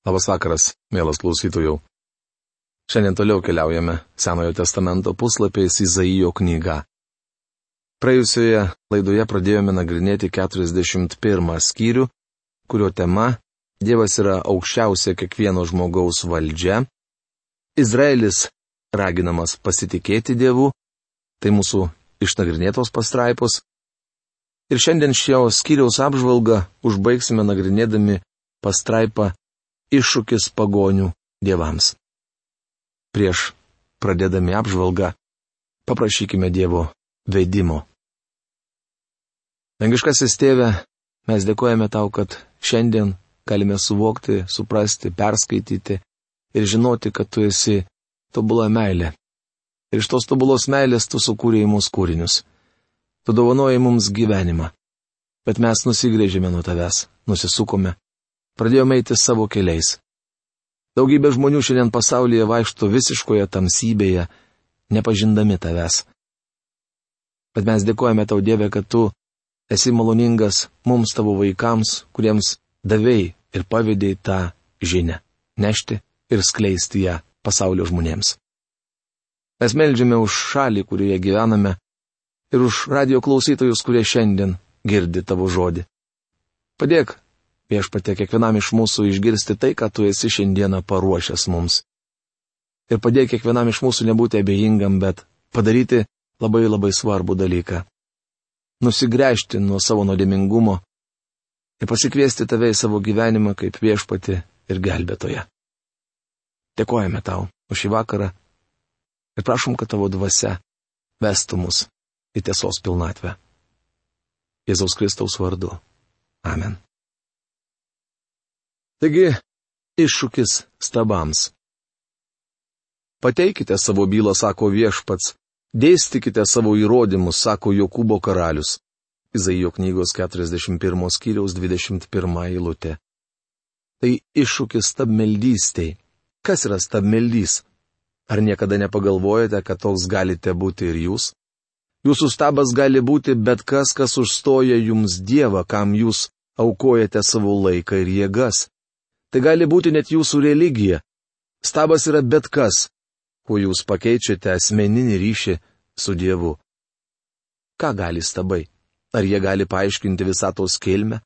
Labas vakaras, mielas klausytojų. Šiandien toliau keliaujame Senojo testamento puslapiais Izaijo knyga. Praėjusioje laidoje pradėjome nagrinėti 41 skyrių, kurio tema - Dievas yra aukščiausia kiekvieno žmogaus valdžia. Izraelis raginamas pasitikėti Dievu, tai mūsų išnagrinėtos pastraipos. Ir šiandien šio skyriaus apžvalgą užbaigsime nagrinėdami pastraipą iššūkis pagonių dievams. Prieš pradėdami apžvalgą, paprašykime Dievo vedimo. Dangiškasis tėve, mes dėkojame tau, kad šiandien galime suvokti, suprasti, perskaityti ir žinoti, kad tu esi tobula meilė. Ir iš tos tobulos meilės tu sukūrėjai mūsų kūrinius. Tu dovanojai mums gyvenimą. Bet mes nusigrėžėme nuo tavęs, nusisukome pradėjome eiti savo keliais. Daugybė žmonių šiandien pasaulyje vaikšto visiškoje tamsybėje, nepažindami tavęs. Bet mes dėkojame tau Dieve, kad tu esi maloningas mums tavo vaikams, kuriems davėjai ir pavydėjai tą žinę - nešti ir skleisti ją pasaulio žmonėms. Mes melžiame už šalį, kurioje gyvename, ir už radio klausytojus, kurie šiandien girdi tavo žodį. Padėk viešpatė kiekvienam iš mūsų išgirsti tai, ką tu esi šiandieną paruošęs mums. Ir padėk kiekvienam iš mūsų nebūti abejingam, bet padaryti labai labai svarbų dalyką. Nusigręžti nuo savo nuodėmingumo ir pasikviesti tave į savo gyvenimą kaip viešpati ir gelbėtoje. Dėkojame tau už šį vakarą ir prašom, kad tavo dvasia vestų mus į tiesos pilnatvę. Jėzaus Kristaus vardu. Amen. Taigi, iššūkis stabams. Pateikite savo bylą, sako viešpats, dėstykite savo įrodymus, sako Jokūbo karalius. Izaijo knygos 41 skyriaus 21 eilutė. Tai iššūkis stabmeldystiai. Kas yra stabmeldys? Ar niekada nepagalvojate, kad toks galite būti ir jūs? Jūsų stabas gali būti bet kas, kas užstoja jums Dievą, kam jūs aukojate savo laiką ir jėgas. Tai gali būti net jūsų religija. Stabas yra bet kas, kuo jūs pakeičiate asmeninį ryšį su Dievu. Ką gali stabai? Ar jie gali paaiškinti visatos kilmę?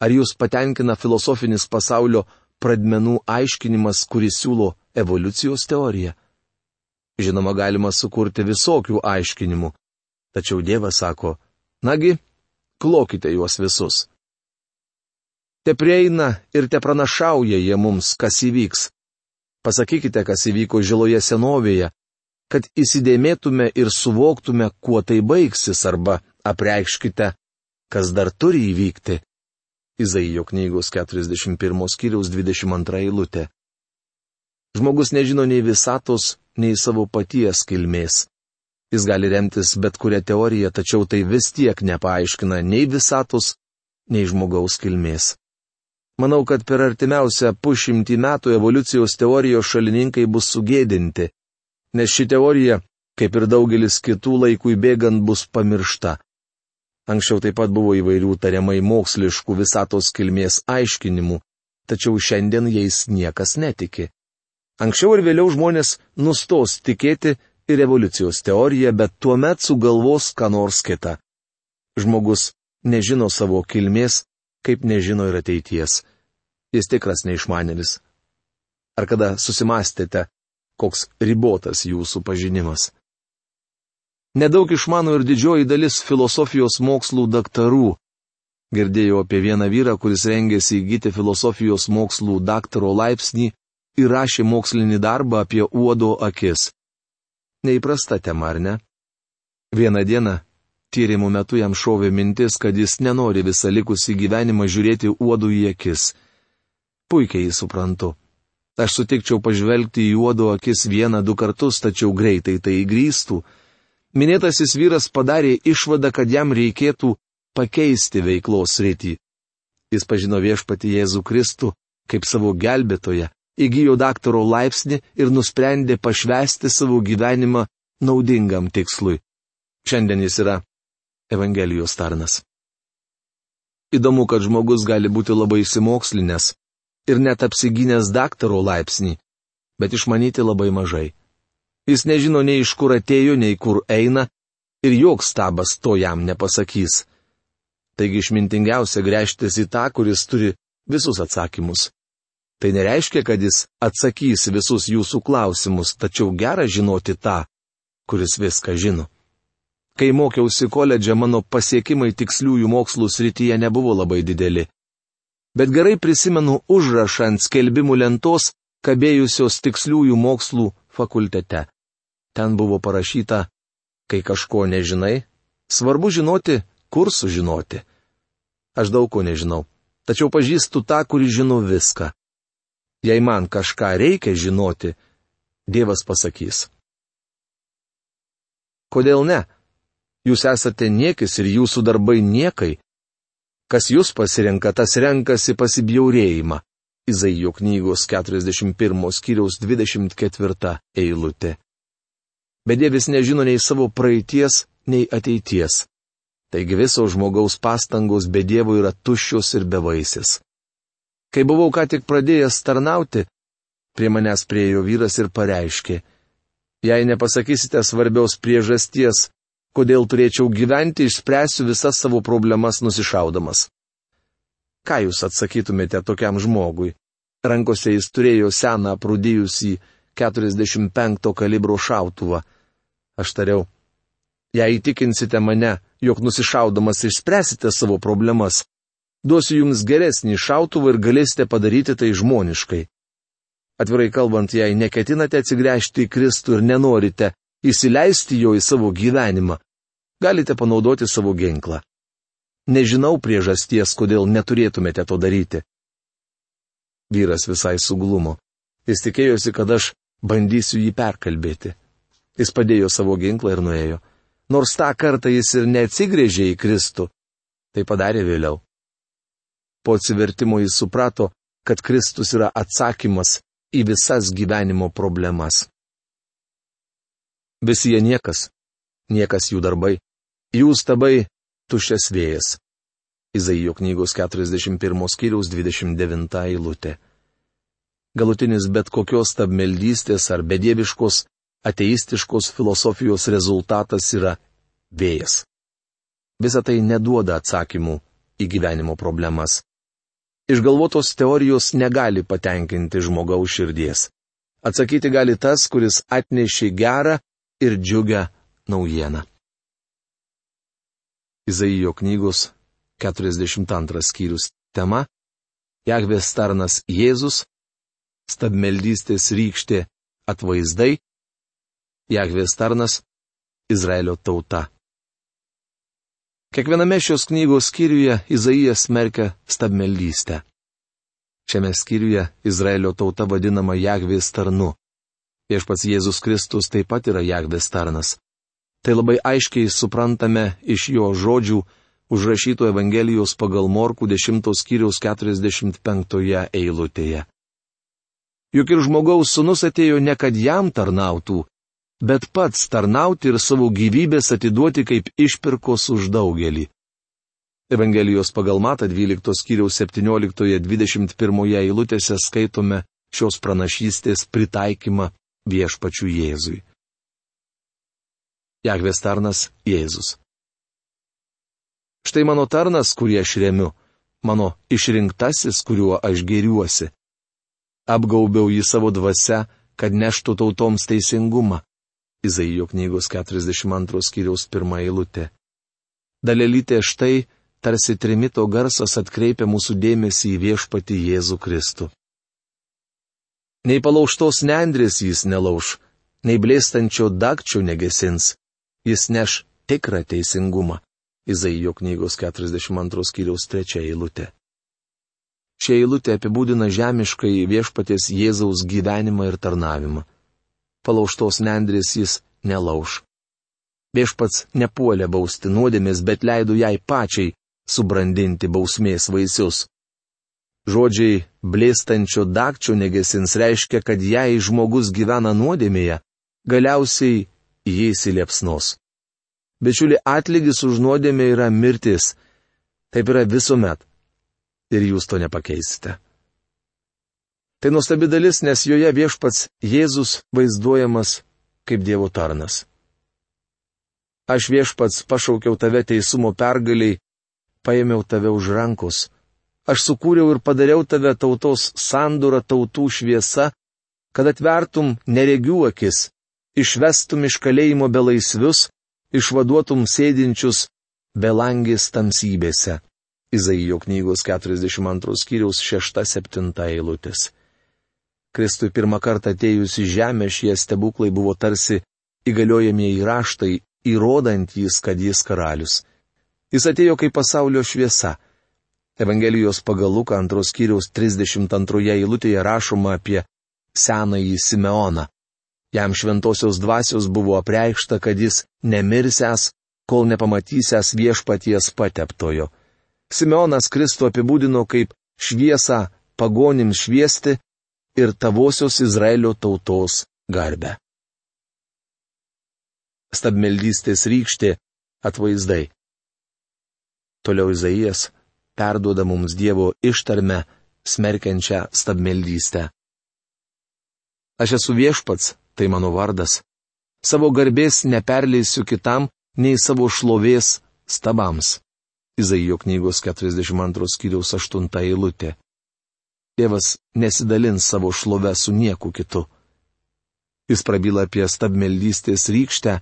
Ar jūs patenkina filosofinis pasaulio pradmenų aiškinimas, kuris siūlo evoliucijos teoriją? Žinoma, galima sukurti visokių aiškinimų. Tačiau Dievas sako, nagi, klokite juos visus. Te prieina ir te pranašauja jie mums, kas įvyks. Pasakykite, kas įvyko žiloje senovėje, kad įsidėmėtume ir suvoktume, kuo tai baigsis, arba apreikškite, kas dar turi įvykti. Izaijo knygos 41 skyriaus 22 eilutė. Žmogus nežino nei visatos, nei savo paties kilmės. Jis gali remtis bet kurią teoriją, tačiau tai vis tiek nepaaiškina nei visatos, nei žmogaus kilmės. Manau, kad per artimiausią pušimtį metų evoliucijos teorijos šalininkai bus sugėdinti, nes ši teorija, kaip ir daugelis kitų laikui bėgant, bus pamiršta. Anksčiau taip pat buvo įvairių tariamai moksliškų visatos kilmės aiškinimų, tačiau šiandien jais niekas netiki. Anksčiau ir vėliau žmonės nustos tikėti ir evoliucijos teoriją, bet tuomet sugalvos ką nors kitą. Žmogus nežino savo kilmės, kaip nežino ir ateities. Jis tikras neišmanėlis. Ar kada susimastėte, koks ribotas jūsų pažinimas? Nedaug išmano ir didžioji dalis filosofijos mokslų daktarų. Girdėjau apie vieną vyrą, kuris rengėsi įgyti filosofijos mokslų daktaro laipsnį ir rašė mokslinį darbą apie uodo akis. Neįprasta tema, ar ne? Vieną dieną Tyrimų metu jam šovė mintis, kad jis nenori visą likusį gyvenimą žiūrėti uodų į akis. Puikiai jį suprantu. Aš sutikčiau pažvelgti į uodo akis vieną du kartus, tačiau greitai tai įgrįstų. Minėtasis vyras padarė išvadą, kad jam reikėtų pakeisti veiklos rytį. Jis pažino viešpati Jėzų Kristų kaip savo gelbėtoją, įgyjo daktaro laipsnį ir nusprendė pašvesti savo gyvenimą naudingam tikslui. Šiandien jis yra Evangelijos tarnas. Įdomu, kad žmogus gali būti labai įsimokslinęs ir net apsigynęs daktaro laipsnį, bet išmanyti labai mažai. Jis nežino nei iš kur atėjo, nei kur eina, ir joks stabas to jam nepasakys. Taigi išmintingiausia grėžtis į tą, kuris turi visus atsakymus. Tai nereiškia, kad jis atsakys visus jūsų klausimus, tačiau gera žinoti tą, kuris viską žino. Kai mokiausi koledže, mano pasiekimai tiksliųjų mokslų srityje nebuvo labai dideli. Bet gerai prisimenu užrašą ant skelbimų lentos, kabėjusios tiksliųjų mokslų fakultete. Ten buvo parašyta, kai kažko nežinai, svarbu žinoti, kur sužinoti. Aš daug ko nežinau, tačiau pažįstu tą, kuris žino viską. Jei man kažką reikia žinoti, Dievas pasakys. Kodėl ne? Jūs esate niekis ir jūsų darbai niekai. Kas jūs pasirenka, tas renkasi pasibjaurėjimą. Izaijo knygos 41 skyriaus 24 eilutė. Bet Dievis nežino nei savo praeities, nei ateities. Taigi visos žmogaus pastangos be Dievo yra tuščios ir bevaisės. Kai buvau ką tik pradėjęs tarnauti, prie manęs priejo vyras ir pareiškė, jei nepasakysite svarbiaus priežasties, kodėl turėčiau gyventi, išspręsiu visas savo problemas nusišaudamas. Ką jūs atsakytumėte tokiam žmogui? Rankose jis turėjo seną prūdijusį 45 kalibro šautuvą. Aš tariau, jei įtikinsite mane, jog nusišaudamas išspręsite savo problemas. Duosiu jums geresnį šautuvą ir galėsite padaryti tai žmoniškai. Atvirai kalbant, jei neketinate atsigręžti į Kristų ir nenorite įsileisti jo į savo gyvenimą, galite panaudoti savo ginklą. Nežinau priežasties, kodėl neturėtumėte to daryti. Vyras visai suglumo. Jis tikėjosi, kad aš bandysiu jį perkalbėti. Jis padėjo savo ginklą ir nuėjo nors tą kartą jis ir neatsigrėžė į Kristų. Tai padarė vėliau. Po atsivertimo jis suprato, kad Kristus yra atsakymas į visas gyvenimo problemas. Visi jie niekas, niekas jų darbai, jų stabai tuščias vėjas. Izaijo knygos 41 skyriaus 29 eilutė. Galutinis bet kokios stabmeldystės ar bedieviškos ateistiškos filosofijos rezultatas yra vėjas. Visa tai neduoda atsakymų į gyvenimo problemas. Išgalvotos teorijos negali patenkinti žmogaus širdies. Atsakyti gali tas, kuris atnešė gerą ir džiugę naujieną. Izaijo knygos 42 skyrius tema - Jahvės tarnas Jėzus, stabmeldystės rykštė atvaizdai Jahvės tarnas - Izraelio tauta. Kiekviename šios knygos skyriuje Izaijas smerkia stabmeldystę. Šiame skyriuje Izraelio tauta vadinama Jahvės tarnu. Viešpats Jėzus Kristus taip pat yra Jahvės tarnas. Tai labai aiškiai suprantame iš jo žodžių užrašyto Evangelijos pagal Morkų 10 skyriaus 45 eilutėje. Juk ir žmogaus sunus atėjo ne kad jam tarnautų, bet pats tarnauti ir savo gyvybės atiduoti kaip išpirkos už daugelį. Evangelijos pagal Mata 12 skyriaus 17-21 eilutėse skaitome šios pranašystės pritaikymą viešpačių Jėzui. Jagvės tarnas Jėzus. Štai mano tarnas, kurį aš remiu, mano išrinktasis, kuriuo aš geriuosi. Apgaubiau jį savo dvasia, kad neštų tautoms teisingumą. Izaijo knygos 42 skyriaus pirmą eilutę. Dalelytė štai, tarsi trimito garsas atkreipia mūsų dėmesį į viešpati Jėzų Kristų. Nei palauštos nendrės jis nelauž, nei blėstančio dakčio negesins, jis neš tikrą teisingumą. Izaijo knygos 42 skyriaus 3 eilutė. Šia eilutė apibūdina žemiškai viešpatės Jėzaus gyvenimą ir tarnavimą palauštos nendrės jis nelauž. Viešpats nepuolė bausti nuodėmės, bet leido jai pačiai subrandinti bausmės vaisius. Žodžiai blėstančio dakčio negesins reiškia, kad jei žmogus gyvena nuodėmėje, galiausiai jį įsiliepsnos. Bičiuli atlygis už nuodėmę yra mirtis. Taip yra visuomet. Ir jūs to nepakeisite. Tai nuostabi dalis, nes joje viešpats Jėzus vaizduojamas kaip Dievo tarnas. Aš viešpats pašaukiau tave teisumo pergaliai, paėmiau tave už rankos. Aš sukūriau ir padariau tave tautos sandūrą tautų šviesa, kad atvertum neregių akis, išvestum iš kalėjimo belaisvius, išvaduotum sėdinčius belangės tamsybėse. Izaijo knygos 42 skyriaus 6-7 eilutės. Kristui pirmą kartą atėjus į žemę šie stebuklai buvo tarsi įgaliojamieji raštai, įrodantys, kad jis karalius. Jis atėjo kaip pasaulio šviesa. Evangelijos pagal Luką antros skyriaus 32 eilutėje rašoma apie senąjį Simeoną. Jam šventosios dvasios buvo apreikšta, kad jis nemirsęs, kol nepamatysęs viešpaties pateptojo. Simeonas Kristų apibūdino kaip šviesą pagonim šviesti ir tavosios Izraelio tautos garbę. Stabmeldystės rykštė atvaizdai. Toliau Izaijas perduoda mums Dievo ištarmę smerkiančią stabmeldystę. Aš esu viešpats, tai mano vardas. Savo garbės neperleisiu kitam, nei savo šlovės stabams. Izaijo knygos 42 skyriaus 8 eilutė. Tėvas nesidalins savo šlovę su nieku kitu. Jis prabyla apie stabmeldystės rykštę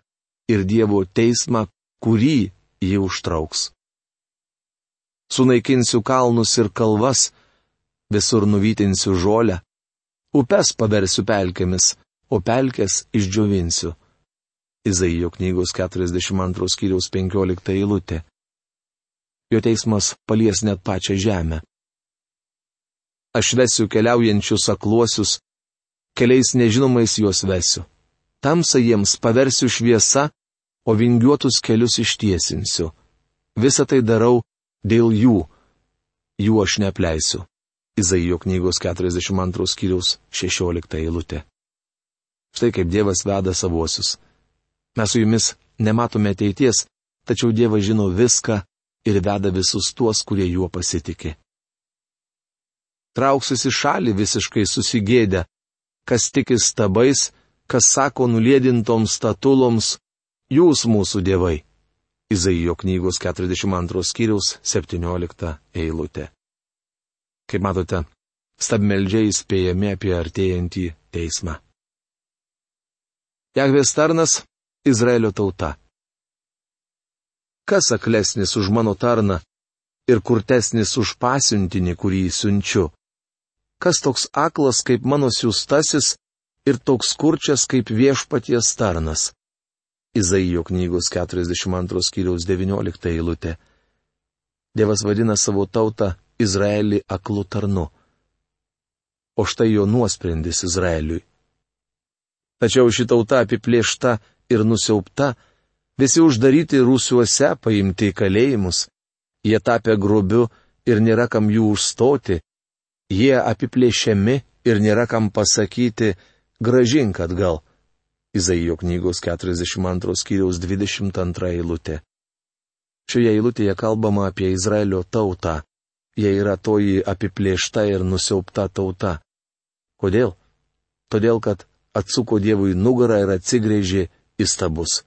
ir Dievo teismą, kurį jį užtrauks. Sunaikinsiu kalnus ir kalvas, visur nuvytinsiu žolę, upes paversiu pelkėmis, o pelkės išdžiovinsiu. Izaijo knygos 42 skyriaus 15 eilutė. Jo teismas palies net pačią žemę. Aš vesiu keliaujančius akluosius, keliais nežinomais juos vesiu. Tamsa jiems paversiu šviesa, o vingiuotus kelius ištiesinsiu. Visą tai darau dėl jų. Jų aš neapleisiu. Izaijo knygos 42 skyriaus 16 eilutė. Štai kaip Dievas veda savuosius. Mes su jumis nematome ateities, tačiau Dievas žino viską ir veda visus tuos, kurie juo pasitikė. Trauksis į šalį visiškai susigėdę, kas tiki stabais, kas sako nulėdintoms statuloms, jūs mūsų dievai. Izaijo knygos 42 skyriaus 17 eilutė. Kaip matote, stabmeldžiai įspėjami apie artėjantį teismą. Jahvės tarnas - Izraelio tauta. Kas aklesnis už mano tarną ir kurtesnis už pasiuntinį, kurį siunčiu? Kas toks aklas kaip mano siūstasis ir toks kurčias kaip viešpaties tarnas? Izaijo knygos 42 skyriaus 19 eilutė. Dievas vadina savo tautą Izraelį aklu tarnu. O štai jo nuosprendis Izraeliui. Tačiau ši tauta apiplėšta ir nusiaupta, visi uždaryti rūsiuose, paimti į kalėjimus, jie tapę grubiu ir nėra kam jų užstoti, jie apiplėšiami ir nėra kam pasakyti, gražink atgal. Izaijo knygos 42 skyriaus 22 eilutė. Šioje eilutėje kalbama apie Izraelio tautą. Jie yra toji apiplėšta ir nusiaupta tauta. Kodėl? Todėl, kad atsuko Dievui nugarą ir atsigrėžė į stabus.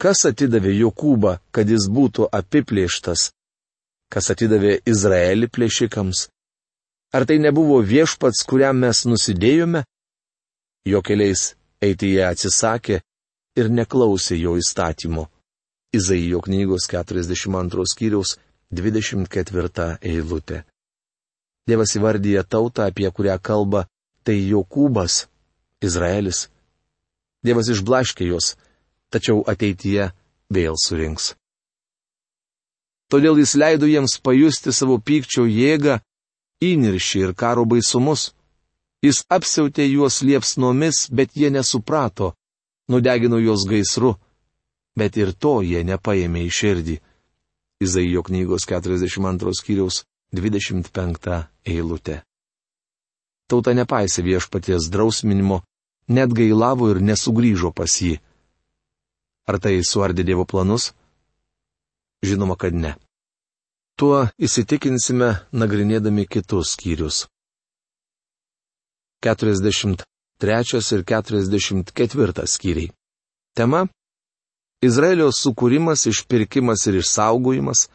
Kas atidavė Jokūbą, kad jis būtų apiplėštas? Kas atidavė Izraelį plėšikams? Ar tai nebuvo viešpats, kuriam mes nusidėjome? Jo keliais eiti jie atsisakė ir neklausė jo įstatymo. Izaijo knygos 42 skyriaus 24 eilutė. Dievas įvardyja tautą, apie kurią kalba tai Jokūbas, Izraelis. Dievas išblaškė juos, tačiau ateityje vėl surinks. Todėl jis leido jiems pajusti savo pykčio jėgą, įniršį ir karo baisumus. Jis apsiautė juos liepsnomis, bet jie nesuprato, nudegino juos gaisru, bet ir to jie nepaėmė į širdį. Izaijo knygos 42 skyriaus 25 eilutė. Tauta nepaisė viešpaties drausminimo, net gailavo ir nesugrįžo pas jį. Ar tai suardė Dievo planus? Žinoma, kad ne. Tuo įsitikinsime nagrinėdami kitus skyrius. 43 ir 44 skyriai. Tema - Izraelio sukūrimas, išpirkimas ir išsaugojimas,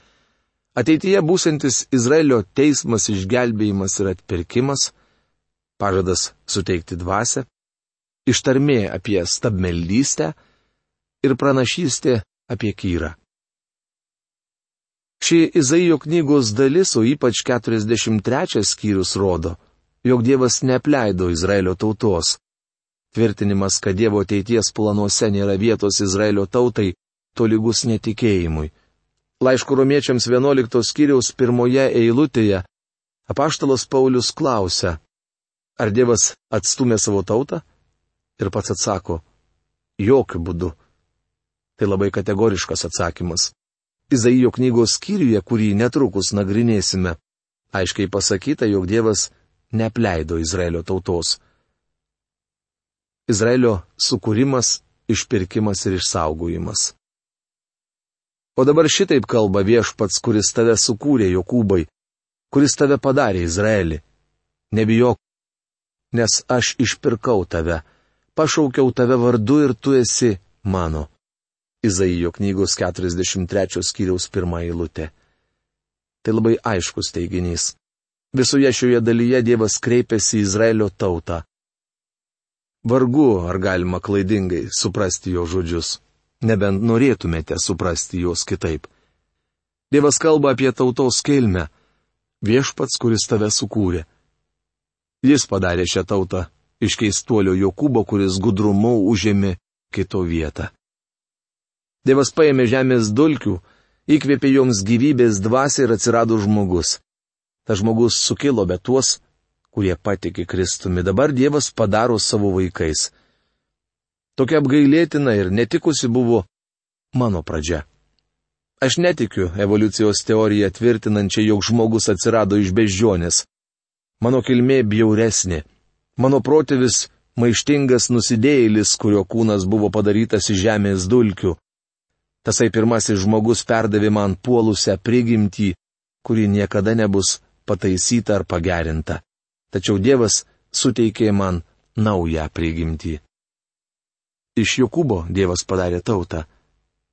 ateityje būsantis Izraelio teismas, išgelbėjimas ir atpirkimas, pažadas suteikti dvasę, ištarmė apie stabmeldystę ir pranašystė apie kyrą. Ši Izaijo knygos dalis, o ypač 43 skyrius rodo, jog Dievas neapleido Izraelio tautos. Tvirtinimas, kad Dievo ateities planuose nėra vietos Izraelio tautai, tolygus netikėjimui. Laiško romiečiams 11 skyriaus pirmoje eilutėje apaštalas Paulius klausia, ar Dievas atstumė savo tautą? Ir pats atsako, jokių būdų. Tai labai kategoriškas atsakymas. Izaijo knygos skyriuje, kurį netrukus nagrinėsime, aiškiai pasakyta, jog Dievas nepleido Izraelio tautos. Izraelio sukūrimas, išpirkimas ir išsaugojimas. O dabar šitaip kalba viešpats, kuris tave sukūrė Jokūbai, kuris tave padarė Izraelį. Nebijok, nes aš išpirkau tave, pašaukiau tave vardu ir tu esi mano. Izaijo knygos 43 skyriaus pirmą eilutę. Tai labai aiškus teiginys. Visoje šioje dalyje Dievas kreipiasi į Izraelio tautą. Vargu, ar galima klaidingai suprasti jo žodžius, nebent norėtumėte suprasti juos kitaip. Dievas kalba apie tautos kilmę - viešpats, kuris tave sukūrė. Jis padarė šią tautą iš keistuolio Jokūbo, kuris gudrumu užėmė kito vietą. Dievas paėmė žemės dulkių, įkvėpė joms gyvybės dvasę ir atsirado žmogus. Ta žmogus sukilo, bet tuos, kurie patikė Kristumi, dabar Dievas padaro savo vaikais. Tokia apgailėtina ir netikusi buvo mano pradžia. Aš netikiu evoliucijos teoriją tvirtinančią, jog žmogus atsirado iš beždžionės. Mano kilmė bjauresnė. Mano protėvis maištingas nusidėjėlis, kurio kūnas buvo padarytas iš žemės dulkių. Tasai pirmasis žmogus perdavė man puolusią prigimtį, kuri niekada nebus pataisyta ar pagerinta. Tačiau Dievas suteikė man naują prigimtį. Iš Jokūbo Dievas padarė tautą.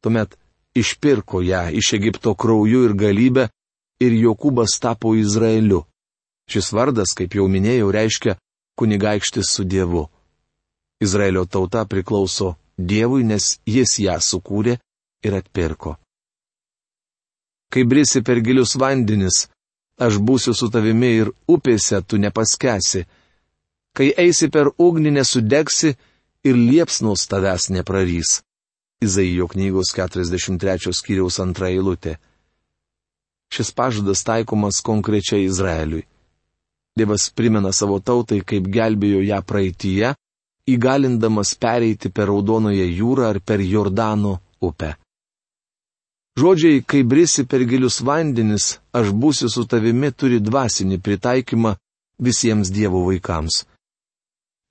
Tuomet išpirko ją iš Egipto krauju ir galybę ir Jokūbas tapo Izraeliu. Šis vardas, kaip jau minėjau, reiškia kunigaikštis su Dievu. Izraelio tauta priklauso Dievui, nes jis ją sukūrė ir atpirko. Kai brisi per gilius vandenis, aš būsiu su tavimi ir upėse tu nepaskesi. Kai eisi per ugnį nesudegsi ir liepsnos tavęs neprarys. Izaijo knygos 43 skyriaus antra eilutė. Šis pažadas taikomas konkrečiai Izraeliui. Dievas primena savo tautai, kaip gelbėjo ją praeitie, įgalindamas pereiti per Raudonoje jūrą ar per Jordano upę. Žodžiai, kai brisi per gilius vandenis, aš būsiu su tavimi, turi dvasinį pritaikymą visiems Dievo vaikams.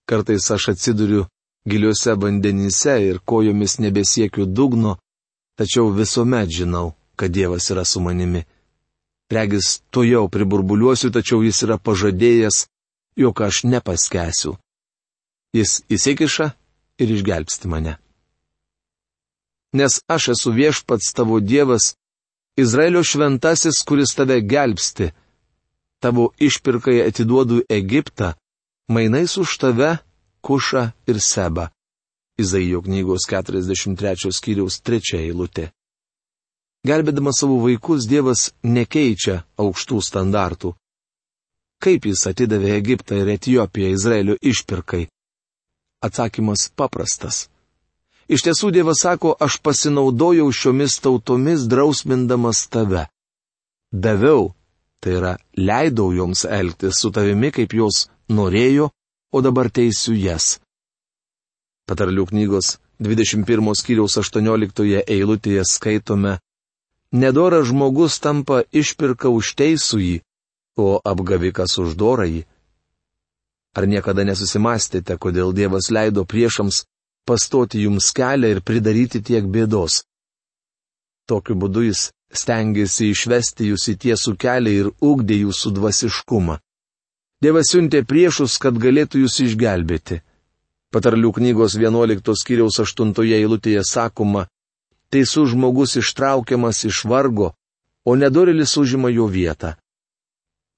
Kartais aš atsiduriu giliuose vandenyse ir kojomis nebesiekiu dugno, tačiau visuomet žinau, kad Dievas yra su manimi. Regis, to jau priburbuliuosiu, tačiau jis yra pažadėjęs, jog aš nepaskesiu. Jis įsikiša ir išgelbsti mane nes aš esu viešpats tavo Dievas, Izraelio šventasis, kuris tave gelbsti. Tavo išpirkai atiduodu Egiptą, mainais už tave, Kušą ir Sebą. Izaijo knygos 43 skyriaus 3 eilutė. Gelbėdamas savo vaikus, Dievas nekeičia aukštų standartų. Kaip jis atidavė Egiptą ir Etijopiją Izraelio išpirkai? Atsakymas paprastas. Iš tiesų Dievas sako, aš pasinaudojau šiomis tautomis drausmindamas tave. Daviau, tai yra leidau joms elgtis su tavimi, kaip jos norėjo, o dabar teisiu jas. Patarlių knygos 21 skyriaus 18 eilutėje skaitome, Nedoras žmogus tampa išpirka už teisų jį, o apgavikas už dorą jį. Ar niekada nesusimastėte, kodėl Dievas leido priešams pastoti jums kelią ir pridaryti tiek bėdos. Tokiu būdu jis stengiasi išvesti jūs į tiesų kelią ir ugdė jūsų dvasiškumą. Dievas siuntė priešus, kad galėtų jūs išgelbėti. Patarlių knygos 11 skyriaus 8 eilutėje sakoma, teisus žmogus ištraukiamas iš vargo, o nedorilis užima jo vietą.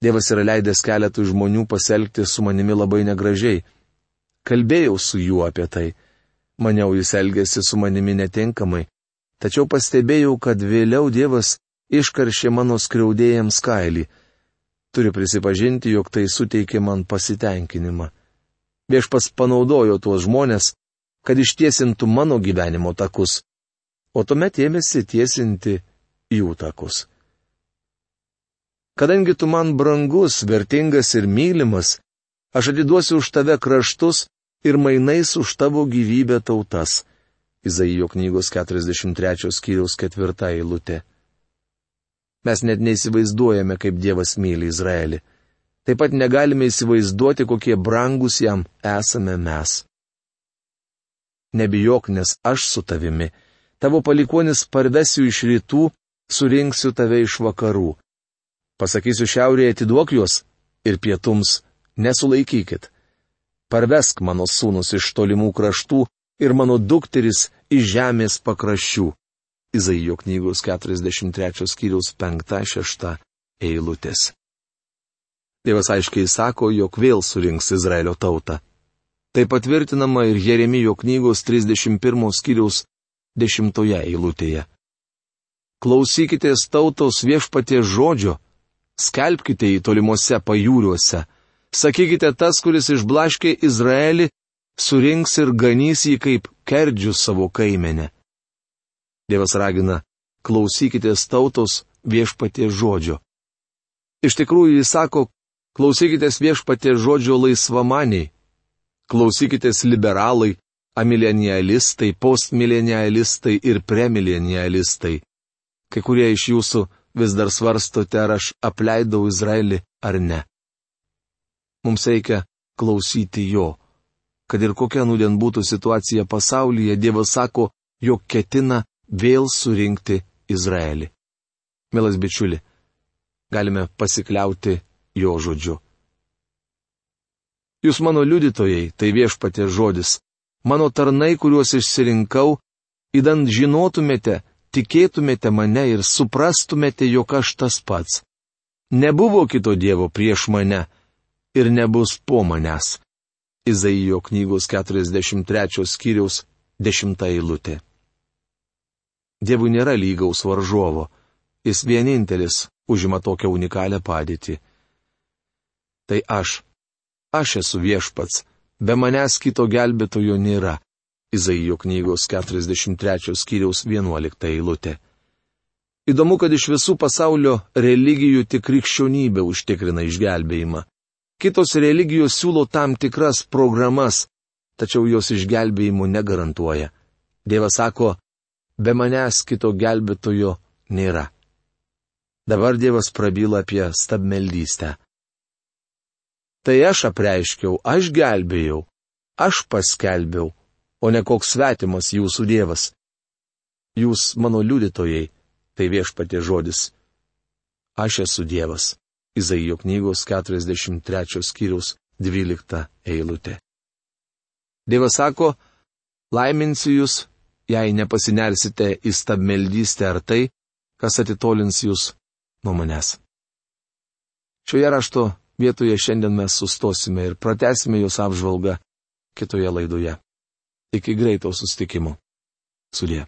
Dievas yra leidęs keletui žmonių pasielgti su manimi labai negražiai. Kalbėjau su juo apie tai. Maniau, jis elgėsi su manimi netinkamai. Tačiau pastebėjau, kad vėliau Dievas iškaršė mano skriaudėjams kailį. Turiu prisipažinti, jog tai suteikė man pasitenkinimą. Viešpas panaudojo tuos žmonės, kad ištiesintų mano gyvenimo takus, o tuomet ėmėsi tiesinti jų takus. Kadangi tu man brangus, vertingas ir mylimas, aš atiduosiu už tave kraštus ir mainais už tavo gyvybę tautas. Izaijo knygos 43 skyriaus 4 eilutė. Mes net neįsivaizduojame, kaip Dievas myli Izraelį. Taip pat negalime įsivaizduoti, kokie brangus jam esame mes. Nebijok, nes aš su tavimi. Tavo palikonis parvesiu iš rytų, surinksiu tave iš vakarų. Pasakysiu šiaurėje atiduok juos ir pietums nesulaikykit. Parvesk mano sūnus iš tolimų kraštų ir mano dukteris iš žemės pakraščių. Izaijo knygos 43 skyriaus 5-6 eilutės. Dievas aiškiai sako, jog vėl surinks Izraelio tautą. Tai patvirtinama ir Jeremijo knygos 31 skyriaus 10 eilutėje. Klausykitės tautos viešpatie žodžio skelbkite jį tolimuose pajūriuose. Sakykite, tas, kuris išblaškė Izraelį, surinks ir ganys jį kaip kerdžių savo kaimenę. Dievas ragina, klausykitės tautos viešpatie žodžio. Iš tikrųjų jis sako, klausykitės viešpatie žodžio laisvamaniai. Klausykitės liberalai, amilenialistai, postmilenialistai ir premilenialistai. Kai kurie iš jūsų vis dar svarstote, ar aš apleidau Izraelį ar ne. Mums reikia klausyti jo. Kad ir kokia nudien būtų situacija pasaulyje, Dievas sako, jog ketina vėl surinkti Izraelį. Mielas bičiuli, galime pasikliauti jo žodžiu. Jūs mano liudytojai, tai viešpatė žodis, mano tarnai, kuriuos išsirinkau, įdant žinotumėte, tikėtumėte mane ir suprastumėte, jog aš tas pats. Nebuvo kito Dievo prieš mane ir nebus po manęs. Izaijo knygos 43 skyriaus 10 eilutė. Dievui nėra lygaus varžovo, jis vienintelis užima tokią unikalią padėtį. Tai aš, aš esu viešpats, be manęs kito gelbėtojo nėra. Izaijo knygos 43 skyriaus 11 eilutė. Įdomu, kad iš visų pasaulio religijų tik krikščionybė užtikrina išgelbėjimą. Kitos religijos siūlo tam tikras programas, tačiau jos išgelbėjimų negarantuoja. Dievas sako, be manęs kito gelbėtojo nėra. Dabar Dievas prabyla apie stabmeldystę. Tai aš apreiškiau, aš gelbėjau, aš paskelbiau, o ne koks svetimas jūsų Dievas. Jūs mano liudytojai, tai viešpatė žodis. Aš esu Dievas. Izaijo knygos 43 skyriaus 12 eilutė. Dievas sako, laiminsiu jūs, jei nepasinersite į stabmeldystę ar tai, kas atitolins jūs nuo manęs. Šioje rašto vietoje šiandien mes sustosime ir pratesime jos apžvalgą kitoje laidoje. Iki greito sustikimo. Sudė.